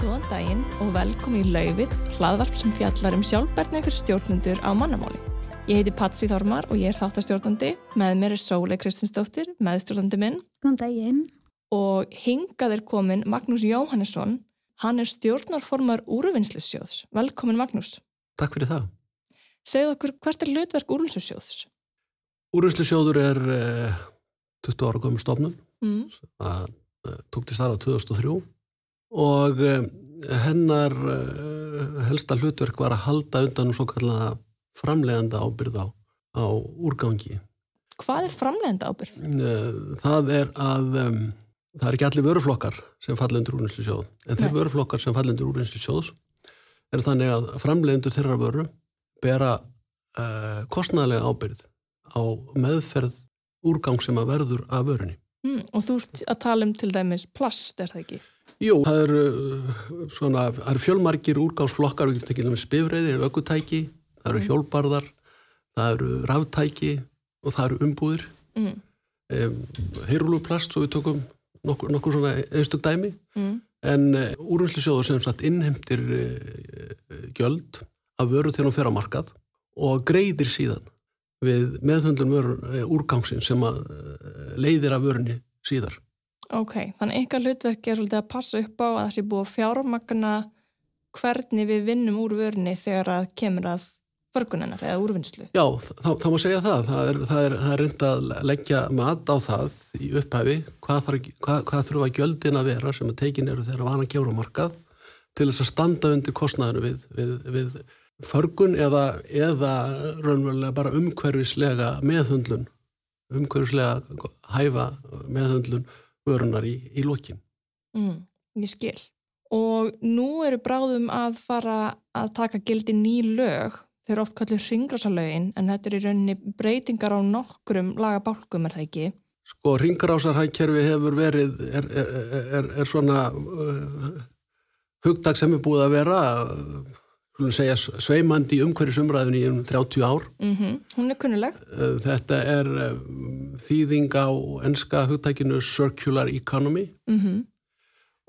Góðan daginn og velkomin í Laufið, hlaðvarp sem fjallar um sjálfberðni fyrir stjórnundur á mannamáli. Ég heiti Patsi Þormar og ég er þáttastjórnandi. Með mér er Sólei Kristinsdóttir, meðstjórnandi minn. Góðan daginn. Og hingað er komin Magnús Jóhannesson. Hann er stjórnarformar úrvinnslusjóðs. Velkomin Magnús. Takk fyrir það. Segð okkur hvert er hlutverk úrvinnslusjóðs? Úrvinnslusjóður er eh, 20 ára komið stofnun. Mm. Það eh, tók til starfa 2003 og eh, hennar eh, helsta hlutverk var að halda undan svo kallaða framleganda ábyrð á, á úrgangi. Hvað er framlegenda ábyrð? Eh, Það er að um, það er ekki allir vöruflokkar sem falla undir úrvinnslusjóð en þeir Nei. vöruflokkar sem falla undir úrvinnslusjóðs eru þannig að framlegendur þeirra vöru bera uh, kostnæðlega ábyrð á meðferð úrgang sem að verður af vörunni. Mm. Og þú ert að tala um til dæmis plast, er það ekki? Jú, það eru uh, svona, það eru fjölmargir úrgangsflokkar, við getum tekið með spifreiðir, ökutæki, það eru hjólbarðar, það eru ráftæki og það eru umbúðir, Mm. heyrúluplast, svo við tókum nokkur, nokkur svona einstök dæmi, Mm. en uh, úrvinnslusjóður sem sagt innheimtir uh, gjöld af vöru þegar hún fer á markað og greiðir síðan við meðhundlun vörun, uh, úrgangsinn sem að leiðir af vörunni síðar. Ok, þannig ykkar hlutverk er svolítið að passa upp á að það sé búið að fjármagna hvernig við vinnum úr vörni þegar að kemur að förgunennar eða úrvinnslu. Já, það, það má segja það. Það er, það, er, það er reynd að leggja mat á það í upphæfi hvað, þarf, hvað, hvað þurfa gjöldin að vera sem að tekin eru þegar vana kjóra markað til þess að standa undir kostnæðinu við, við, við förgun eða, eða raunverulega bara umhverfislega meðhundlun umhverfislega hæfa meðhundlun vörunar í, í lokin. Mm, ég skil. Og nú eru bráðum að fara að taka gildi ný lög. Þau eru oft kallið hringrasalögin en þetta er í rauninni breytingar á nokkrum lagabálkum er það ekki. Sko, ringrásarhækkerfi hefur verið, er, er, er, er svona uh, hugdag sem er búið að vera, segja, sveimandi í um 30 ár. Mm Hún er kunnuleg. Uh, þetta er um, þýðing á enska hugtækinu Circular Economy Mm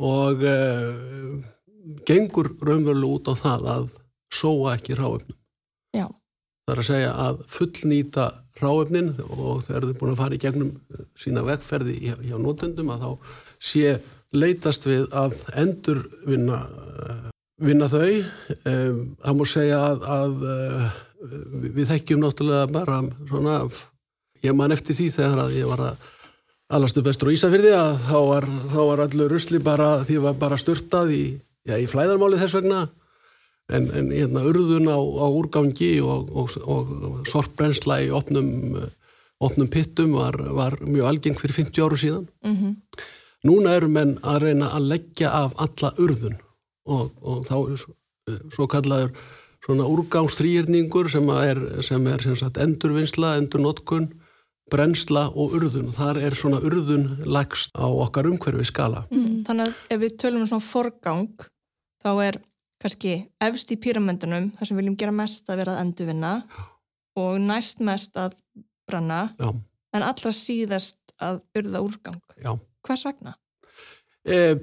og uh, gengur raunverulega út á það að sóa ekki ráöfnum. Já. Það er að segja að fullnýta ráöfnin og þegar þau búin að fara í gegnum sína vegferði hjá, hjá nótendum að þá sé leitast við að endur vinna, þau. Það múr segja að, að uh, við þekkjum náttúrulega bara svona, ég man eftir því þegar að ég var að alastu bestur á Ísafyrði að þá var, þá var allur rusli bara, því var bara styrtað í, já, í flæðarmáli þess vegna en, en hérna urðun á, á úrgangi og, og, og sorpbrensla í opnum, opnum pittum var, var mjög algeng fyrir 50 áru síðan. Mm Núna eru menn að reyna að leggja af alla urðun og, og þá er svo, svo kallaður svona úrgangstrýrningur sem er, sem er sem sagt, endurvinnsla, endurnotkun, brennsla og urðun. Þar er svona urðun lagst á okkar umhverfi skala. Mm. Þannig að ef við tölum um svona forgang þá er kannski efst í píramendunum þar sem við viljum gera mest að vera að endurvinna og næst mest að brenna Já, en allra síðast að urða úrgang. já. Hvers vegna? E,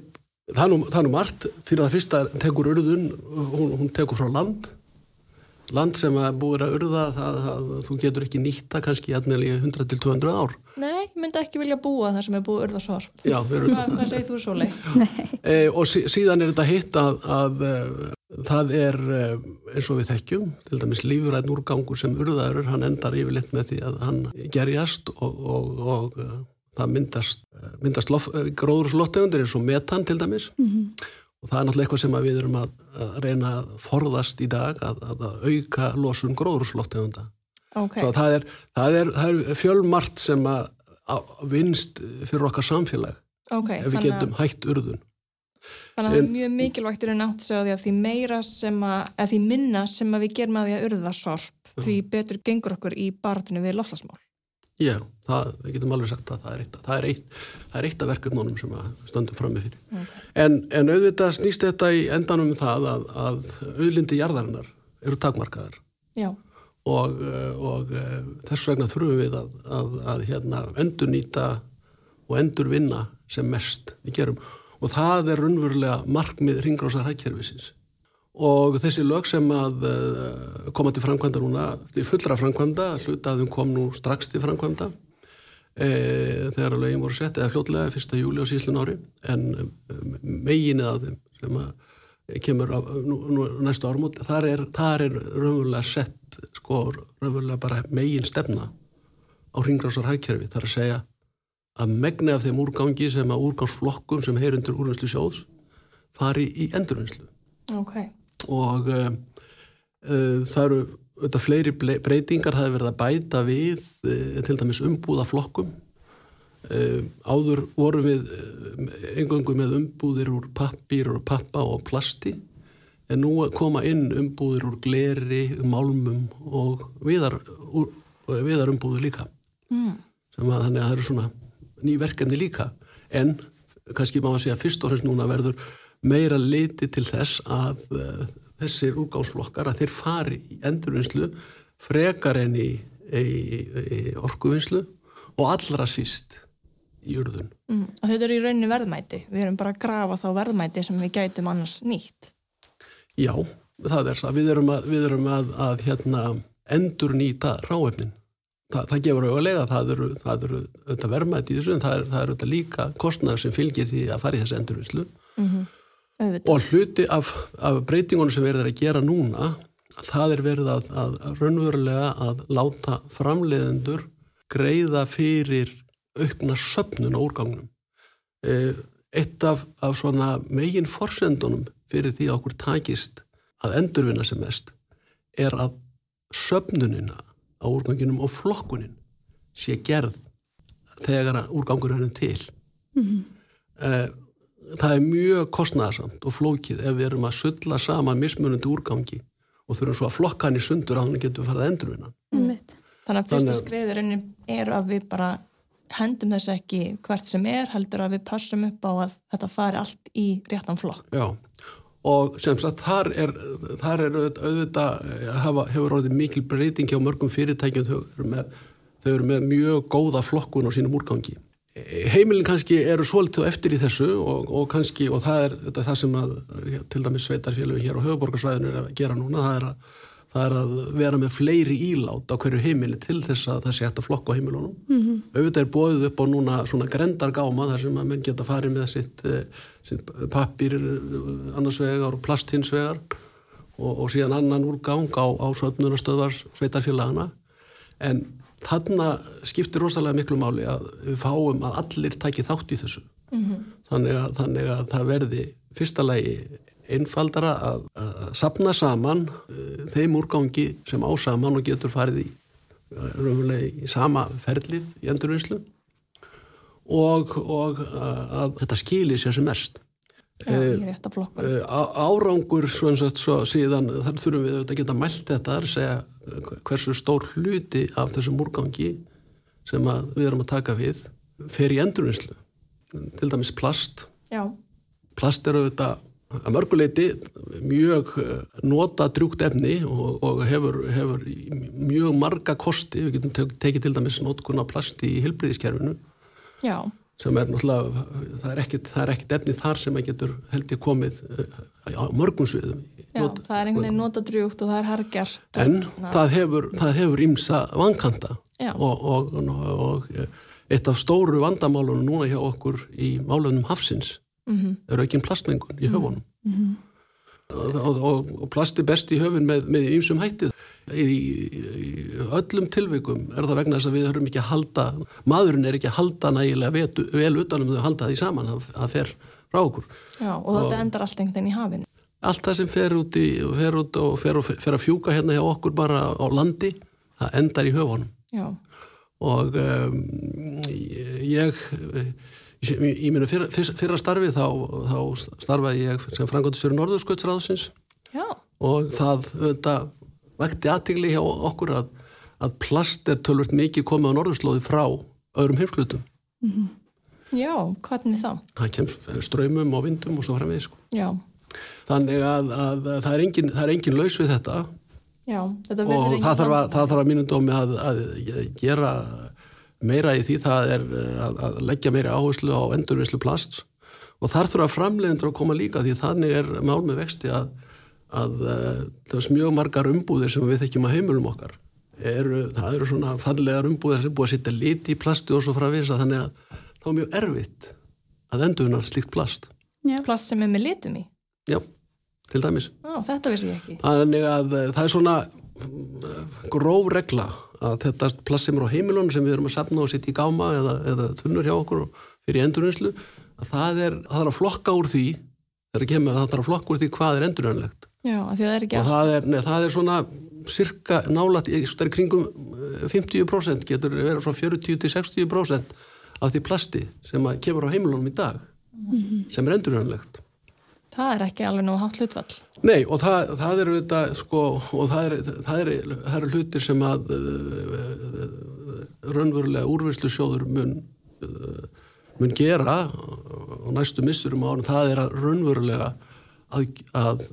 það, er nú, það er nú margt. Fyrir það fyrsta tekur urðun, hún, hún tekur frá land. Land sem að búið að urða, það, það, þú getur ekki nýtta kannski jafnvel í 100-200 ár. Nei, ég myndi ekki vilja búa þar sem er búið að urða svar. Já, hvað segir þú Sólei? E, og sí, síðan er þetta hitt að, að e, það er e, eins og við þekkjum, til dæmis lífuræðn úrgangur sem urðaður, hann endar yfirleitt með því að hann gerjast og, og, og það myndast, myndast lof, e, gróðurslottegundir eins og metan til dæmis og það er náttúrulega eitthvað sem að við erum að, að reyna að forðast í dag að, að, að auka losun gróðurslottegunda. Ok, Svo að það er, það er, það er fjölmart sem að, að vinst fyrir okkar samfélag ok. ef við getum að, hægt urðun. þannig að það er mjög mikilvægt er að nátt segja því að því meira sem að, eða því minna sem að við gerum að því að urða sorp, því betur gengur okkur í barðinu við lofslagsmál. Já, það, við getum alveg sagt að það er eitt, það er eitt, það er eitt af verkefnunum sem að við stöndum frammi fyrir. En, en auðvitað snýst þetta í endanum um það að, að auðlindi jarðarinnar eru takmarkaðar Já, og, eh, og eh, þess vegna þurfum við að, að, að hérna, endurnýta og endurvinna sem mest við gerum. og það er raunverulega markmið ringrósar hækkerfisins og þessi lög sem að uh, koma til framkvæmda núna til fullra framkvæmda, hlutaðum kom nú strax til framkvæmda e, þegar að lögin voru sett eða fljótlega 1. júli á síðlun ári en um, meginið af þeim sem að kemur á nú, nú, næstu ármót, þar er, er raunverulega sett sko raunverulega bara megin stefna á ringrósar hækkerfi, þar að segja að megni af þeim úrgangi sem að úrgangsflokkum sem heyrundur úrvinnslu sjóðs fari í endurvinnslu Ok. Og uh, uh, það eru auðvitað fleiri breytingar það hefur verið að bæta við uh, til dæmis umbúða flokkum uh, áður vorum við engöngu með umbúðir úr pappír og pappa og plasti. En nú koma inn umbúðir úr gleri, málmum og viðar, úr, viðar umbúðir líka. Mm. sem að þannig að það eru svona ný verkefni líka. En kannski má að segja fyrst og fremst núna verður meira leiti til þess að uh, þessir úrgáðsflokkar að þeir fari í endurvinnslu frekar en í, í, í orkuvinnslu og allra síst í urðun. Mm. Og þetta eru í rauninni verðmæti. Við erum bara að grafa þá verðmæti sem við gætum annars nýtt. Já, það er það. Við erum að, við erum að, að hérna, endur nýta ráefnin. Þa, það gefur auðvitað það eru, það eru auðvitað verðmæti í þessu en það er, það er líka kostnæður sem fylgir því að fara í þessi endurvinnslu. Mm Auðvitað. Og hluti af, af breytingunum sem verður að gera núna, það er verið að, að raunverulega að láta framleiðendur greiða fyrir aukna söpnun á úrgangnum. Eh, Eitt af, af svona megin forsendunum fyrir því að okkur takist að endurvinna sem mest er að söpnunina á úrganginum og flokkunin sé gerð þegar að úrgangur er til. Eh, það er mjög kostnæðarsamt og flókið ef við erum að sulla saman mismunandi úrgangi og þurfum svo að flokka hann í sundur að hann getur farið að. Þannig að fyrsta Þannig að- skrifið rauninni er að við bara hendum þess ekki hvert sem er, heldur að við passum upp á að þetta fari allt í réttan flokk. Já, og sem sagt þar er, þar er auðvitað, auðvitað eh, hafa, hefur orðið mikil breyting hjá mörgum fyrirtækjum þau eru með, þau eru með mjög góða flokkun á sínum úrgangi. Heimilin kannski eru svolítið eftir í þessu og, og kannski, og það er þetta, það sem að til dæmis sveitarfélögin hér á höfuborgarsvæðinu er að gera núna, það er að, það er að vera með fleiri ílát á hverju heimili til þess að það sé hægt að flokka á heimilunum. -hmm. Auðvitað er bóðið upp á núna svona grendargáma þar sem að menn geta farið með sitt, eh, sitt pappir eh, annars vegar og plast hins vegar og, og síðan annan úrgang á, á söfnunastöðvar sveitarfélagana en þarna skiptir rosalega miklu máli að við fáum að allir taki þátt í þessu. Þannig, að, þannig að það verði fyrsta lagi einfaldara að, að sapna saman uh, þeim úrgangi sem á saman og getur farið í, uh, í sama ferlið í endurvinnslu og, og uh, að þetta skilir sér sem mest Já. Uh, á- árangur og svo síðan þar þurfum við að geta mælt þetta að segja uh, hversu stór hluti af þessum úrgangi sem við erum að taka við fer í endurvinnslu. Til dæmis plast. Já, plast er auðvitað að mörguleiti mjög nota drjúkt efni og, og hefur, hefur mjög marga kosti, við getum tek- tekið til dæmis notkun á plast í hilbriðiskerfinu já, sem er náttúrulega, það er ekkit, það er ekkit efni þar sem að getur held ég komið uh, á mörgum sviðum. já, það er einhvern veginn notadrjúkt og það er hargjart. En Na, það hefur, það hefur ímsa vankanta og, og, og, og eitt af stóru vandamálunum núna hjá okkur í málunum hafsins Mhm. er aukinn plastmengun í höfunum. Og, og, og, plasti best í höfun með ímsum hættið. Í, öllum tilvikum er það vegna þess að við höfum ekki að halda, maðurinn er ekki að halda nægilega vetu, vel utanum þau að halda því saman, það, fer frá okkur. Já, og þetta endar allt einhvern veginn í hafinu. Allt það sem fer út, í, fer út og fer, og fer að fjúka hérna hjá okkur bara á landi, það endar í höfunum. Já, Og um, ég, í, mínu fyrra, fyrra starfi þá, þá starfaði ég sem frangandisfyrir Norðursköldsráðsins já, og það þetta, vekti aðtigli hjá okkur að, að plast er tölvört mikið komið á norðurslóði frá öðrum heimsklutum. já, hvernig þá? Það kemst ströymum og vindum og svo framvegis. Sko. Já, Þannig að, að það, er engin, það er engin laus við þetta já, þetta og verður engin það þarf að, þarf að mínum dómi að, að gera meira í því það er að, að leggja meira áherslu á endurvinnslu plast og þar þurfa framleiðendur að koma líka því þannig er mál með vexti að, að uh, mjög margar umbúðir sem við þekkjum að heimilum okkar eru, það eru svona fallegar umbúðir sem er búið að setja liti í plasti og svo frá visa þannig að það er mjög erfitt að endunar slíkt plast Já. Plast sem er með litum í? Já, til dæmis Á, Þetta vissi ég ekki Þannig að uh, það er svona uh, gróf regla að þetta plast sem er á heimilunum sem við erum að sapna og setja í gáma eða, eða tunnur hjá okkur fyrir endurvinnslu að það er, það er að flokka úr því þegar það kemur að það er að flokka úr því hvað er endurvinnlegt Já, því það er ekki allt það er, nei, það er svona cirka nálat, það er kringum 50% eh, getur verið frá 40 til 60% af því plasti sem kemur á heimilunum í dag mm -hmm. sem er endurvinnlegt Það er ekki alveg nú hátt hlutvall. Nei og það, það eru þetta sko og það eru er, er, er hlutir sem að uh, raunverulega úrvinnslu sjóður mun, uh, mun gera og næstu missurum árum það er að raunverulega að, að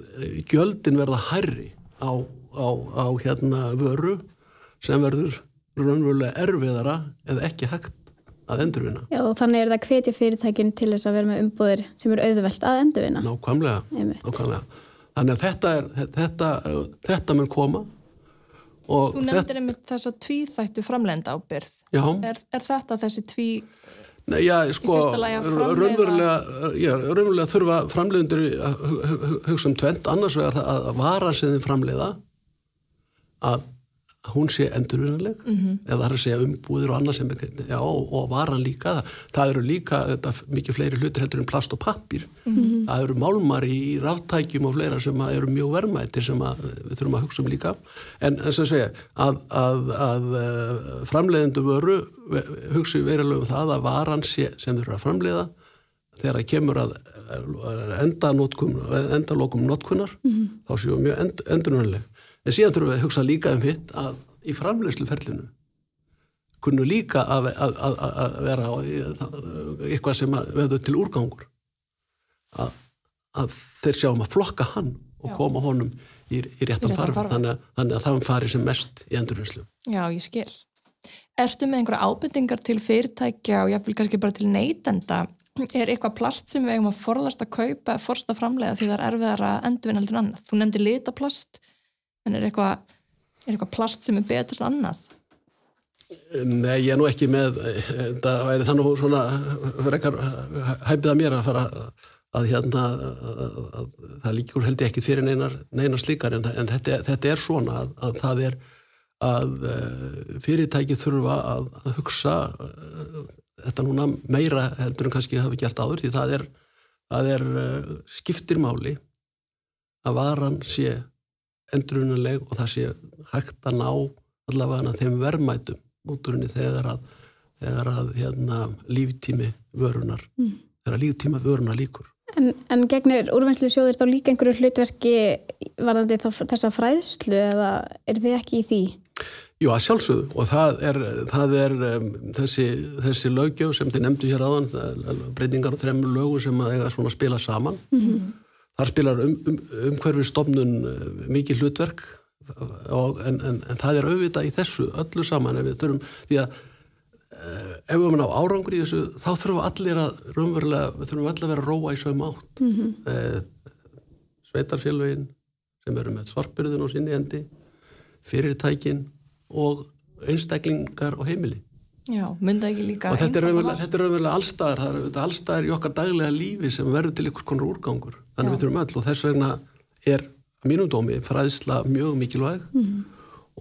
gjöldin verða hærri á, á, á hérna vöru sem verður raunverulega erfiðara eða ekki hægt að endurvinna. Já og þannig er það hvetja fyrirtækin til þess að vera með umbúðir sem eru auðvelt að endurvinna. Nákvæmlega, nákvæmlega. Þannig að þetta, er, þetta, þetta mun koma. Þú nefndir einmitt þessa tvíþættu framlegenda ábyrð. Já. Er, er þetta þessi tví... Nei, já, sko, raunverulega, þurfa framlegundur að hugsa um tvent, annars vegar að vara sem þið framleiða að hún sé endurvinnileg mm -hmm. eða það er að segja umbúðir og annað sem er, já, og varan líka, það, það eru líka þetta, mikið fleiri hlutir heldur en plast og pappir mm -hmm. það eru málmar í ráttækjum og fleira sem eru mjög vermaðir sem að, við þurfum að hugsa um líka en þess að segja að, að, að eh, framleiðendu vöru hugsa verilega um það að varan sé, sem þurfa að framleiða þegar það kemur að enda endalokum notkunar mm -hmm. þá séu mjög end, endurvinnileg En síðan þurfum við að hugsa líka um hitt að í framlegsluferlinu kunnu líka að, að, að, að vera eitthvað sem verður til úrgangur að þeir sjáum að flokka hann og Já. koma honum í, í réttan farf þannig, þannig að það fari sem mest í endurvinslu. Já, ég skil. Ertu með einhverja ábyrtingar til fyrirtækja og jáfnvel kannski bara til neytenda er eitthvað plast sem við eigum að forðast að kaupa, forðast að framlega því það er erfiðar að endurvinna heldur annað. Þú nefndi litaplast en er eitthvað, er eitthvað plast sem er betur en annað? Nei, ég er nú ekki með það væri þannig svona hæfið að mér að fara að hérna að, að, það líkur held ég ekki fyrir neinar, neinar slíkar en, en þetta, þetta er svona að, að það er að eh, fyrirtæki þurfa að hugsa eh, þetta núna meira heldur en kannski hafi gert áður því það er, það er eh, skiptirmáli að varan sé endrunuleg og það sé hægt að ná allavega þeim verðmætum úturinni þegar að, þegar að hérna, líftími vörunar mm. þegar líftíma vörunar líkur En, en gegnir úrvennsli sjóður þá líka einhverju hlutverki varðandi þessa fræðslu eða er þið ekki í því? Jú, að sjálfsögðu og það er, það er um, þessi, þessi lögjöf sem þið nefndu hér áðan breytingar og þremur lögu sem að eiga svona spila saman mm -hmm. Þar spilar um, um, umhverfið stofnun uh, mikið hlutverk og, en, en, en það er auðvitað í þessu öllu saman ef við þurfum því að uh, ef við erum á árangur í þessu þá þurfum allir að raunverulega, við þurfum allir að vera róa í sögum átt mm -hmm. uh, sveitarfélagin sem eru með svartbyrðun á sinni endi fyrirtækin og einstaklingar og heimili Já, mynda ekki líka og þetta er raunverulega allstæðar er allstæðar í okkar daglega lífi sem verður til einhvers konar úrgangur þannig við þurfum öll og þess vegna er mínum dómi fræðsla mjög mikilvæg mm.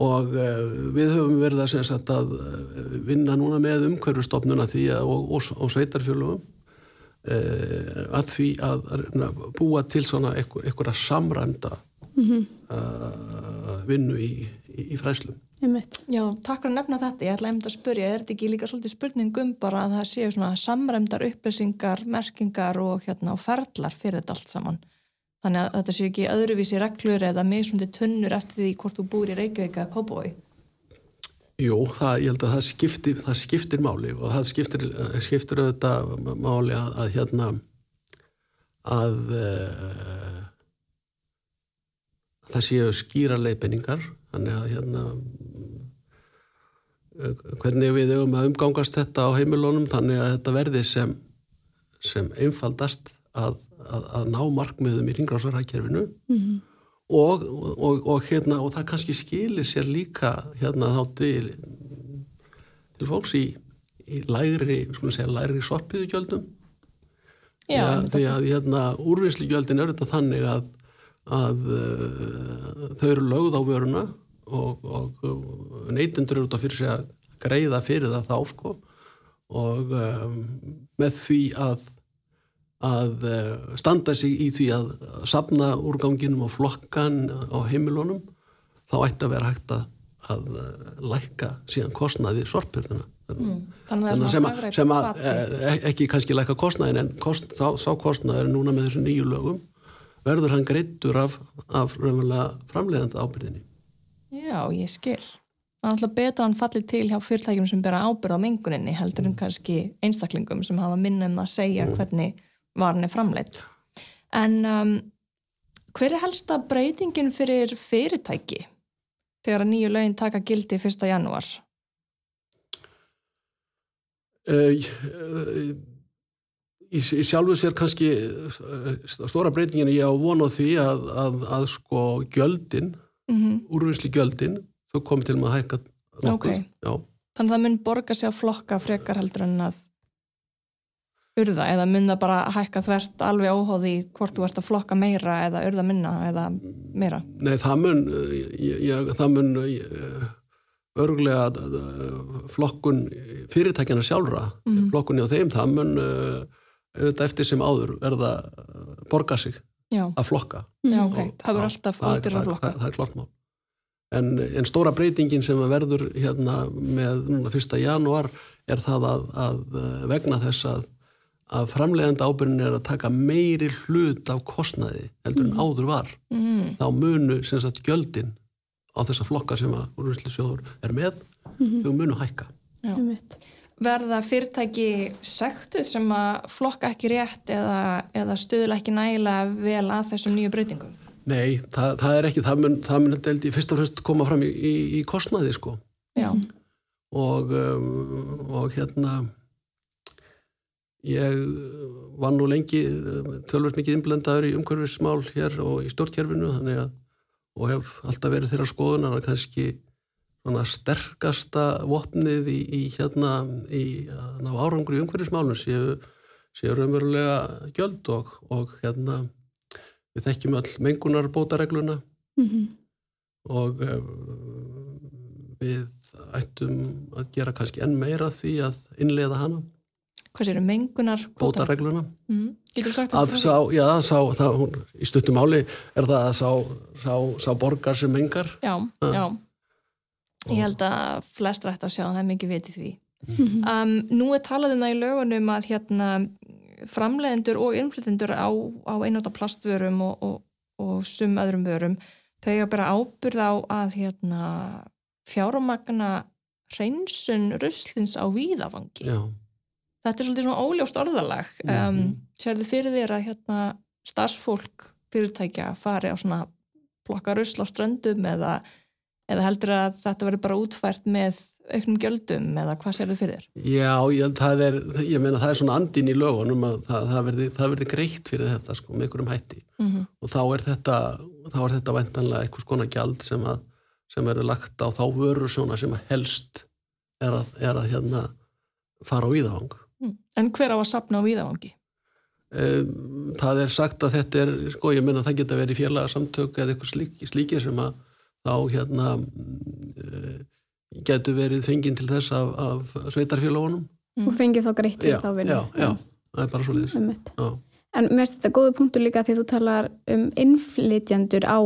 og uh, við höfum verið að, sagt, að eh, vinna núna með umhverfustofnuna því að, og, og, og sveitarfjölugum uh, að því að, að búa til svona einhverja samræmda mm -hmm. uh, vinnu í, í, í fræðslum Já, takk fyrir að nefna þetta. Ég ætla að spyrja, er þetta ekki líka svolítið spurningum bara að það séu svona samræmdar upplýsingar, merkingar og hérna á ferlar fyrir þetta allt saman. Þannig að þetta séu ekki öðruvísi reglur eða mismundi tunnur eftir því hvort þú búir í Reykjavík eða Kópói. Jú, það, ég held að það skiptir, það skiptir máli og það skiptir, skiptir auðvitað máli að, að hérna að uh, það séu skýra leifinningar þannig að hérna hvernig við höfum að umgangast þetta á heimilónum þannig að þetta verði sem sem einfaldast að, að, að ná markmiðum í ringrásarhækkerfinu mm. og, og, og, hérna, og það kannski skilir sér líka hérna til, til fólks í, í lægri, lægri sorpiðugjöldum Já, ja, því að hérna, úrvinnslugjöldin er þetta þannig að, að uh, þau eru lögð á vöruna og, og neytendur eru út á fyrir sig að greiða fyrir það þá sko og um, með því að að uh, standa sig í því að sapna úrganginum og flokkan á heimilónum þá ætti að vera hægt að, að uh, lækka síðan kostnaði sorpirðuna Mm. Þannig að sem, að, sem að e, ekki kannski læka kostnæðin en kost, sá, sá kostnæðin núna með þessu nýju lögum verður hann greittur af, af framleiðanda ábyrðinni. Já, ég skil. Það er alltaf betra að hann falli til hjá fyrirtækjum sem bera ábyrð á menguninni heldur en mm. kannski einstaklingum sem hafa minnum að segja mm. hvernig varan er framleitt. En um, hver er helsta breytingin fyrir fyrirtæki þegar að nýju lögin taka gildi 1. janúar? Uh, í, í sjálfu sér kannski uh, stóra breytingin ég á vonu því að, að, að sko gjöldin, mm -hmm. úrvinnsli gjöldin, þau komið til með að hækka nokkuð. Okay. Þannig að það mun borga sig að flokka frekar heldur en að urða eða mun það bara hækka þvert alveg óhóði hvort þú ert að flokka meira eða urða minna eða meira? Nei, það mun, ég, ég, það mun ég, örglega flokkun fyrirtækjana sjálfra, mm -hmm. flokkunni á þeim, það mun auðvitað eftir sem áður verða borga sig Já. að flokka. Já, ok, það verður alltaf áttir að flokka. Það, það er klart mál. En, en stóra breytingin sem verður hérna með núna fyrsta janúar er það að, að vegna þess að, að framlegenda ábyrgin er að taka meiri hlut af kostnaði heldur en mm. áður var. Mm. Þá munu sem sagt gjöldin á þessa flokka sem að úrvinnslusjóður er með, mm -hmm. þau munu hækka. Verða fyrirtæki sektuð sem að flokka ekki rétt eða, eða stuðla ekki nægilega vel að þessum nýju breytingum? Nei, það, það er ekki, það mun, það mun held, fyrst og fremst koma fram í, í, í kostnaði sko. Já. Og, um, og hérna ég var nú lengi tölvöld mikið innblendaður í umhverfismál hér og í að og hef alltaf verið þeirra skoðunar að kannski sterkasta vopnið í, í hérna í árangri umhverfismálun séu, séu raunverulega gjöld og, og hérna við þekkjum all mengunar bótaregluna mm -hmm. og um, við ættum að gera kannski enn meira því að innlega hana hvað séru, mengunar bótaregluna mm. getur þú sagt að sá, já, sá, það, hún, í stuttum áli er það að sá, sá, sá borgar sem mengar já, ah. já ég held að flest rætt að sjá það er mikið vitið því. Mm -hmm. um, nú er talað um það í lögunum að hérna framleiðendur og innflytjendur á, á einnóta plastvörum og, og, og sum öðrum vörum þau er bara ábyrð á að hérna fjármagna hreinsun ruslins á víðafangi já. Þetta er svolítið svona óljóst orðalag. Um, mm -hmm. sérðu fyrir þér að hérna starfsfólk fyrirtækja fari á svona plokka rusl á ströndum eða, eða heldur að þetta verður bara útfært með auknum gjöldum eða hvað sérðu fyrir þér? Já, ég, er, ég meina það er svona andin í lögunum að það, það verði, verði greitt fyrir þetta sko með einhverjum hætti mm -hmm. og þá er þetta þá er þetta vendanlega einhvers konar gjald sem að sem verður lagt á þá vörur svona sem helst er að, er að hérna fara á íðavang Mm. En hver á að sapna á víðavangi? Það er sagt að þetta er, sko ég menna það geta verið félagsamtök eða eitthvað slík, slíkir sem að þá hérna uh, getur verið fenginn til þess af, af sveitarfélagunum. Mm. Og fengið þá greitt við þá vinnu. Já, já, já, það er bara svo leiðis. En mér finnst þetta góðu punktu líka því þú talar um innflytjandur á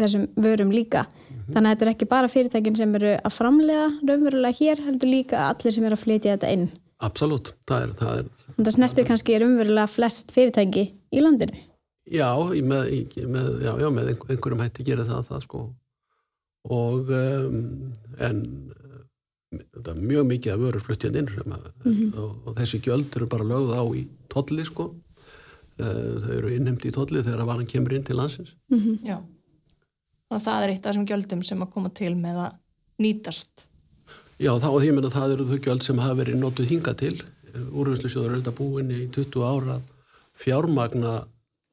þessum vörum líka. Mm -hmm. Þannig að þetta er ekki bara fyrirtækin sem eru að framlega raunverulega hér, heldur líka allir sem eru að flytja þetta inn. Absolut, það er það, er, það snertir kannski umverulega flest fyrirtæki í landinu Já, með, með, já, já, með einhverjum hætti gerir það, það sko. Og um, en það er mjög mikið að vöru fluttjandi inn mm -hmm. og, og þessi gjöld eru bara lögð á í tolli sko uh, þau eru innhemdi í tolli þegar varan kemur inn til landsins mm -hmm. Já, og það er eitt af þessum gjöldum sem að koma til með að nýtast Já, þá og því að það eru þau gjöld sem hafa verið nótuð hinga til. Úrvinnslusjóður er auðvitað búin í 20 ára fjármagna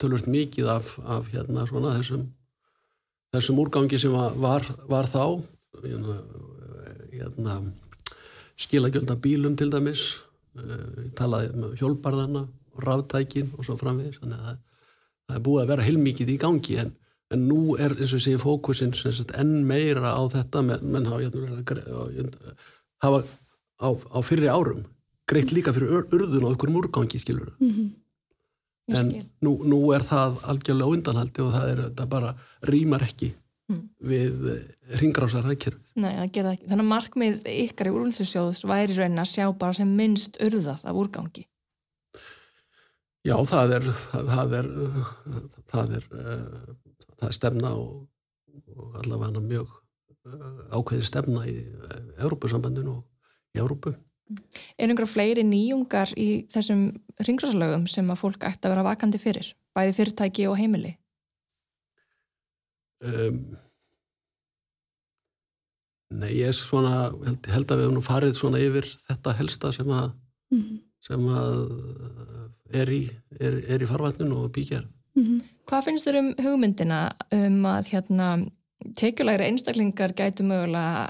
tölvöld mikið af, af hérna svona þessum þessum úrgangi sem var, var þá hérna, hérna skilagjöld af bílum til dæmis uh, talaði um hjólbarðana og ráftækin og svo framvegis þannig að það, er búið að vera heilmikið í gangi en, en nú er eins og sé fókusin enn meira á þetta menn, menn hafa, hérna, hafa á, á fyrri árum greitt líka fyrir urðun á einhverjum úrgangi skilur mm -hmm. En nú, nú er það algjörlega undanhaldi og það er þetta bara rýmar ekki mm. við ringrásar aðkerfið. Nei, það gerða ekki. Þannig að markmið ykkar í úrlýsisjóðs væri raunin að sjá bara sem minnst urðað af úrgangi. Já, það er það er, það er, það er stefna og, og allavega mjög ákveði stefna í Európusambandinu og í Európu. Er einhverja fleiri nýjungar í þessum ringrásalögum sem að fólk ætti að vera vakandi fyrir, bæði fyrirtæki og heimili? Um, nei, ég er svona, held, held að við hefum farið svona yfir þetta helsta sem að, mm -hmm. sem að er, í, er, er í farvætninu og bíkjar. Mm -hmm. Hvað finnst þér um hugmyndina um að hérna, tekjulegra einstaklingar gætu mögulega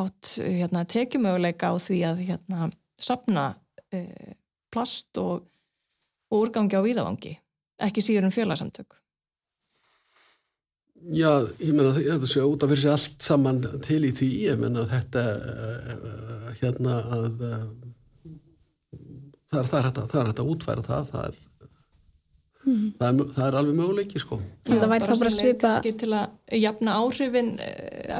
átt hérna, tekjumöguleika á því að hérna, sapna eh, plast og, og úrgangi á víðavangi, ekki síður en fjölasamtök? Já, ég menna þetta sé út af fyrir sig allt saman til í því, ég menna þetta uh, hérna að uh, það er, hægt að, að útfæra það, það er, mm -hmm. það er, það er alveg möguleiki sko. Já, það væri þá bara svipa til að jafna áhrifin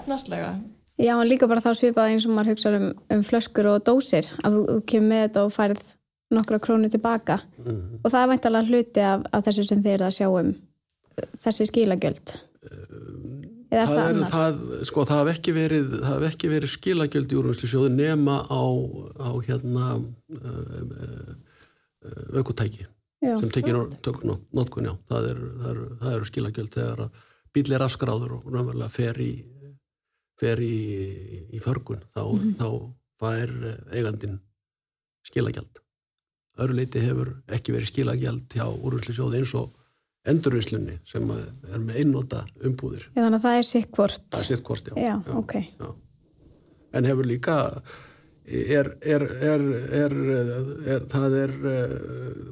efnaslega. Já, og líka bara þá svipað eins og maður hugsa um, um flöskur og dósir, að þú, þú kemur með þetta og færið nokkra krónu tilbaka mm -hmm. og það er væntalega hluti af, af þessu sem þeir að sjá um þessi skilagjöld eða það, er, það, sko, það hef ekki verið, verið skilagjöld í úrvæmslu nema á, á hérna aukutæki uh, sem tekir notkunni á það eru er, skilagjöld þegar bíl er afskráður og náttúrulega fer í fer í, í förgun þá, mm -hmm. þá fær eigandin skilagjald öru leiti hefur ekki verið skilagjald hjá úrvæmslu eins og endurvinslunni sem er með einnóta umbúðir. Já, þannig að það er sikkvort. Það er sikkvort, já. Já, já ok. Já. En hefur líka, er, er, er, er það er eh,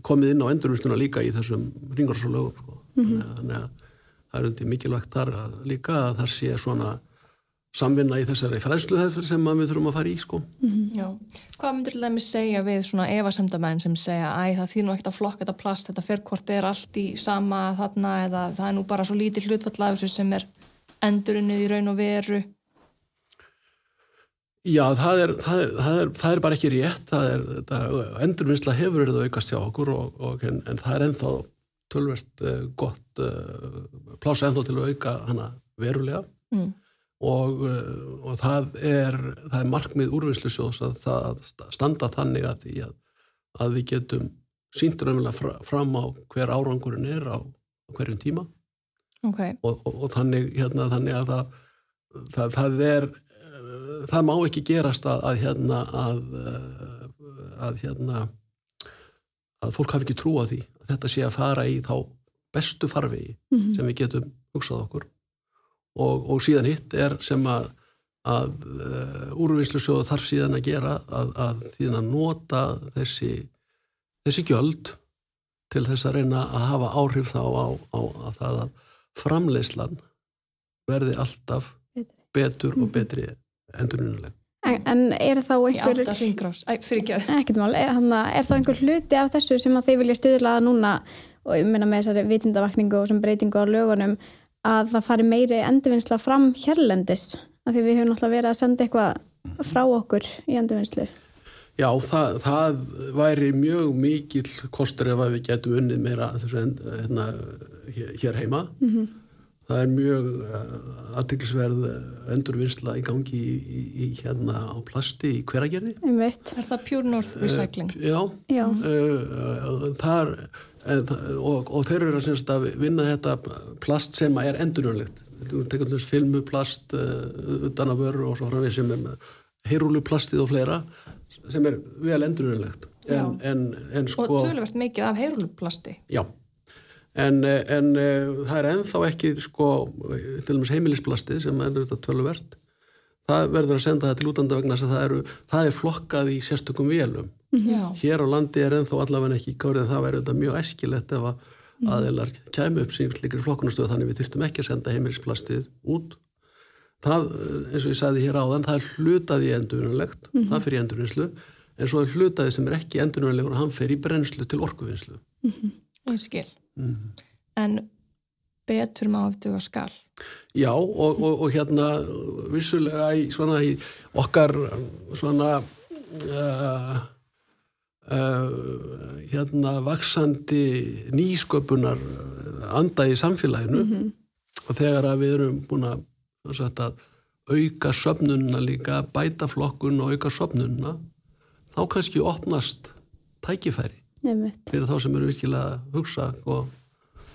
komið inn á endurvinsluna líka í þessum ringarsálögum, sko. Mm -hmm. Þannig að það er mikilvægt þar líka að það sé svona samvinna í þessari fræðsluðhefður sem við þurfum að fara í sko. Mm -hmm. Já, hvað myndir til dæmis segja við svona evasemdamenn sem segja æ það þýr nú ekkert að flokka þetta plast, þetta ferkvort er allt í sama þarna eða það er nú bara svo lítið hlutfall af þessu sem er endurinnið í raun og veru Já, það er, það er, það er, það er bara ekki rétt. Endurvinnsla hefur verið að aukast hjá okkur og, og, en, en það er ennþá tölvert uh, gott uh, plása ennþá til að auka hana verulega. Mm. Og, uh, og það er, það er markmið úrvinnslusjós að það standa þannig að að, að við getum síndur umvel fram á hver árangurinn er á, hverjum tíma. Okay. og, þannig, hérna, þannig að það, það, það er það má ekki gerast að, að hérna að, uh, að hérna að fólk hafi ekki trú á því að þetta sé að fara í þá bestu farvegi mm -hmm. sem við getum hugsað okkur og, og síðan hitt er sem að, að uh, úrvinnslusjóðu þarf síðan að gera að, að því að nota þessi, þessi gjöld til þess að reyna að hafa áhrif þá á, á að það að framleyslan verði alltaf betur og mhm. Betri endurnunuleg. En er þá einhver ekkert mál, er, er þá einhver hluti af þessu sem að þeir vilja stuðlaða núna? Og ég minna með þessari vitundavakningu og sem breytingu á lögunum að það fari meiri endurvinnsla fram hérlendis? Af því við höfum náttúrulega verið að senda eitthvað frá okkur í endurvinnslu. Já, það, það væri mjög mikil kostur ef við getum unnið meira hérna, hér heima. Mm -hmm. Það er mjög uh, aðtilsverð endurvinnsla í gangi í, í, í hérna á plasti í hveragerði. Er það Pure North Recycling? Uh, já, já. Uh, þar og, og þeir eru að vinna þetta plast sem er þess filmuplast uh, utan að vöru og svo við sem er heyrúluplastið og fleira sem er vel endurjörlegt en, en, en sko og töluvert mikið af heyruluplasti Já, en, en uh, það er ennþá ekki sko, til dæmis heimilisplastið sem er þetta töluvert. Það verður að senda það til útanda vegna þess að það, eru, það er flokkað í sérstökum vélum. Já, hér á landi er ennþá allavega ekki gárið en það verður þetta mjög æskilegt ef að aðeinar kæmu upp sín slikri flokkunastöð þannig við þurftum ekki að senda heimilisplastið út. Það, eh, eins og ég sagði hér áðan, það er hlutað í endurunulegt það fyrir endurunnslu en svo er hlutaði sem er ekki endurunnulegur og hann fer í brennslu til orkuvinnslu. Ég skil Mhm. en betur má eftir að skal Já, og, og, og hérna vissulega í svona í okkar svona uh, uh, hérna vaksandi nýsköpunar anda í samfélaginu og þegar að við erum búin að, að auka söfnunna líka, bæta flokkun og auka söfnunna þá kannski opnast tækifæri. Fyrir þá sem eru virkilega að hugsa og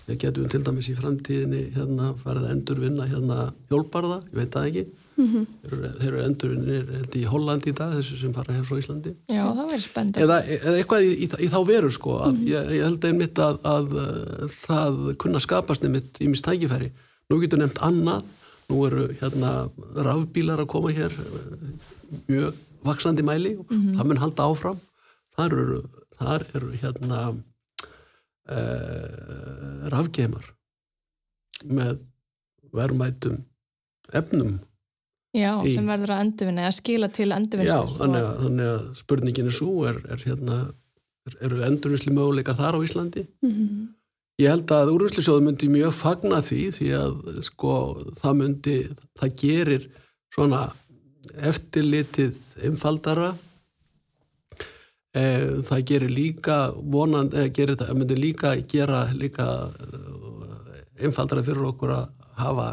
ég getum til dæmis í framtíðinni hérna farið að endurvinna hérna hjólparða, ég veit það ekki. Mhm. þeir eru, þeir eru endurvinnir ég, í Hollandi í dag, þessu sem fara hér frá Íslandi. Já, það verður spennandi. Eða, eða eitthvað í, í, í þá veru sko að, ég, ég held einmitt að, að, uh, það kunna skapast einmitt í mist tækifæri. Nú getur nefnt annað. Nú eru hérna rafbílar að koma hér uh, mjög vaksandi mæli. Og það mun halda áfram. Þar eru, þar eru hérna uh, rafgeimar með verðmætum efnum já, í- sem verður að endurvinna eða skila til Já, endurvinnslu þannig að, þannig að spurningin er svo er, er hérna, er, eru endurvinnslu möguleikar þar á Íslandi? Mhm. Ég held að úrvinnslusjóðu myndi mjög fagna því því að sko það myndi, það gerir svona eftirlitið einfaldara það gerir líka vonandi, eða gerir það myndi líka gera líka eh, einfaldara fyrir okkur að hafa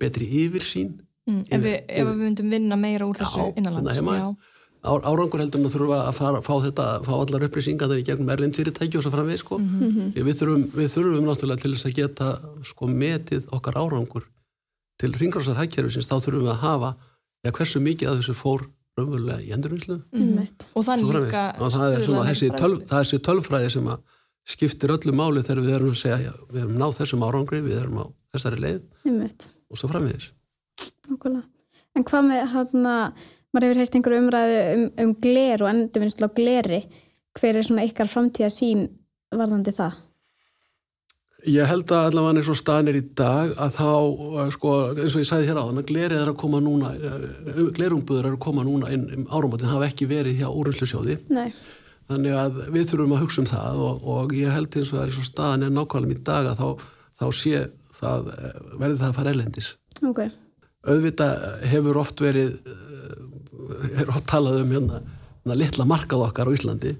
betri yfirsýn mm, ef, við, ef við myndum vinna meira úr þessu Já, innanlands já, Á- árangur heldur en að þurfa að fara, fá þetta, fá allar upplýsingar þegar í gegnum erlind fyrirtæki og svo framvið sko. Því við, þurfum, við þurfum náttúrulega til þess að geta sko metið okkar árangur til ringrásar hækjærfisins, þá þurfum við að hafa ja, hversu mikið að þessu fór raunverulega í endurvinnslu. Einmitt. og þannig líka Og það er þessi, að töl, fræðslu. það er þessi tölfræði sem að skiptir öllu máli þegar við erum að segja, já, við erum náð þessum árangri, við erum á þessari leið Einmitt. og svo. Nákvæmlega. En hvað með hann maður hefur heyrt einhverju umræðu um, um gler og endurvinnslu á gleri hver er svona ykkar framtíða sín varðandi það? Ég held að allavega eins og staðan er í dag að þá, uh, sko, eins og ég sagði hér á þannig að glerið er að koma núna, uh, glerumbúður er að koma núna inn um áramótin, hafa ekki verið hjá úrvinnslusjóði. Nei. Þannig að við þurfum að hugsa um það og, og ég held eins og er eins og staðan er nákvæmlega í dag að þá, þá sé það, eh, verði það að fara erlendis. Ok. Auðvitað hefur oft verið, eh, er oft talað um hérna, hérna litla markað okkar á Íslandi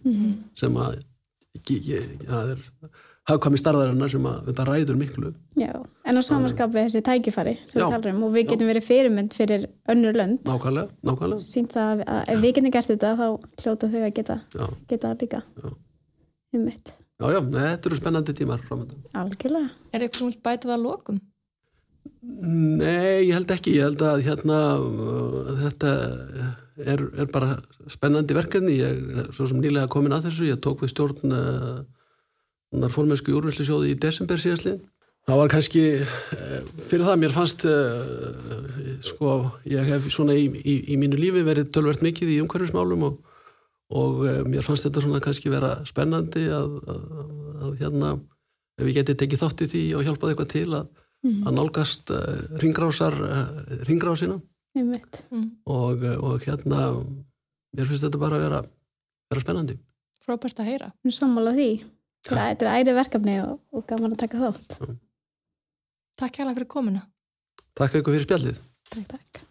sem að, ekki, ekki, það er hafkvæmi starðarinnar sem að þetta ræður miklu. Já. En á samanskapi þessi tækifæri sem Já. við talar um og við getum verið fyrirmynd fyrir önnur lönd. Nákvæmlega, nákvæmlega. Sínt það að ef við getum gert þetta þá hljóta þau að geta, Já, geta líka. Já. Einmitt. já, já nei, þetta eru spennandi tímar framöndan. Algjörlega. er eitthvað sem vilt bæta það að lokum Nei, ég held ekki. Ég held að hérna, uh, þetta er, er bara spennandi verkefni. Ég er svo sem nýlega komin að þessu. Ég tók við stjórn uh, fórmennsku júrvinslusjóði í desember síðastlið. Það var kannski, uh, fyrir það mér fannst, uh, sko, ég hef svona í, í, í mínu lífi verið tölvert mikið í umhverfismálum og, og uh, mér fannst þetta svona kannski vera spennandi að, að, að hérna, ef ég geti tekið þátt í því og hjálpað eitthvað til að að nálgast uh, ringrásar uh, ringrásina Einmitt. og, uh, og hérna mér finnst þetta bara að vera, vera spennandi frábært að heyra erum sammála því. Þetta er æri verkefni og, og gaman að taka þátt. Takk hérlega fyrir komuna Takk eitthvað fyrir spjallið Takk, takk.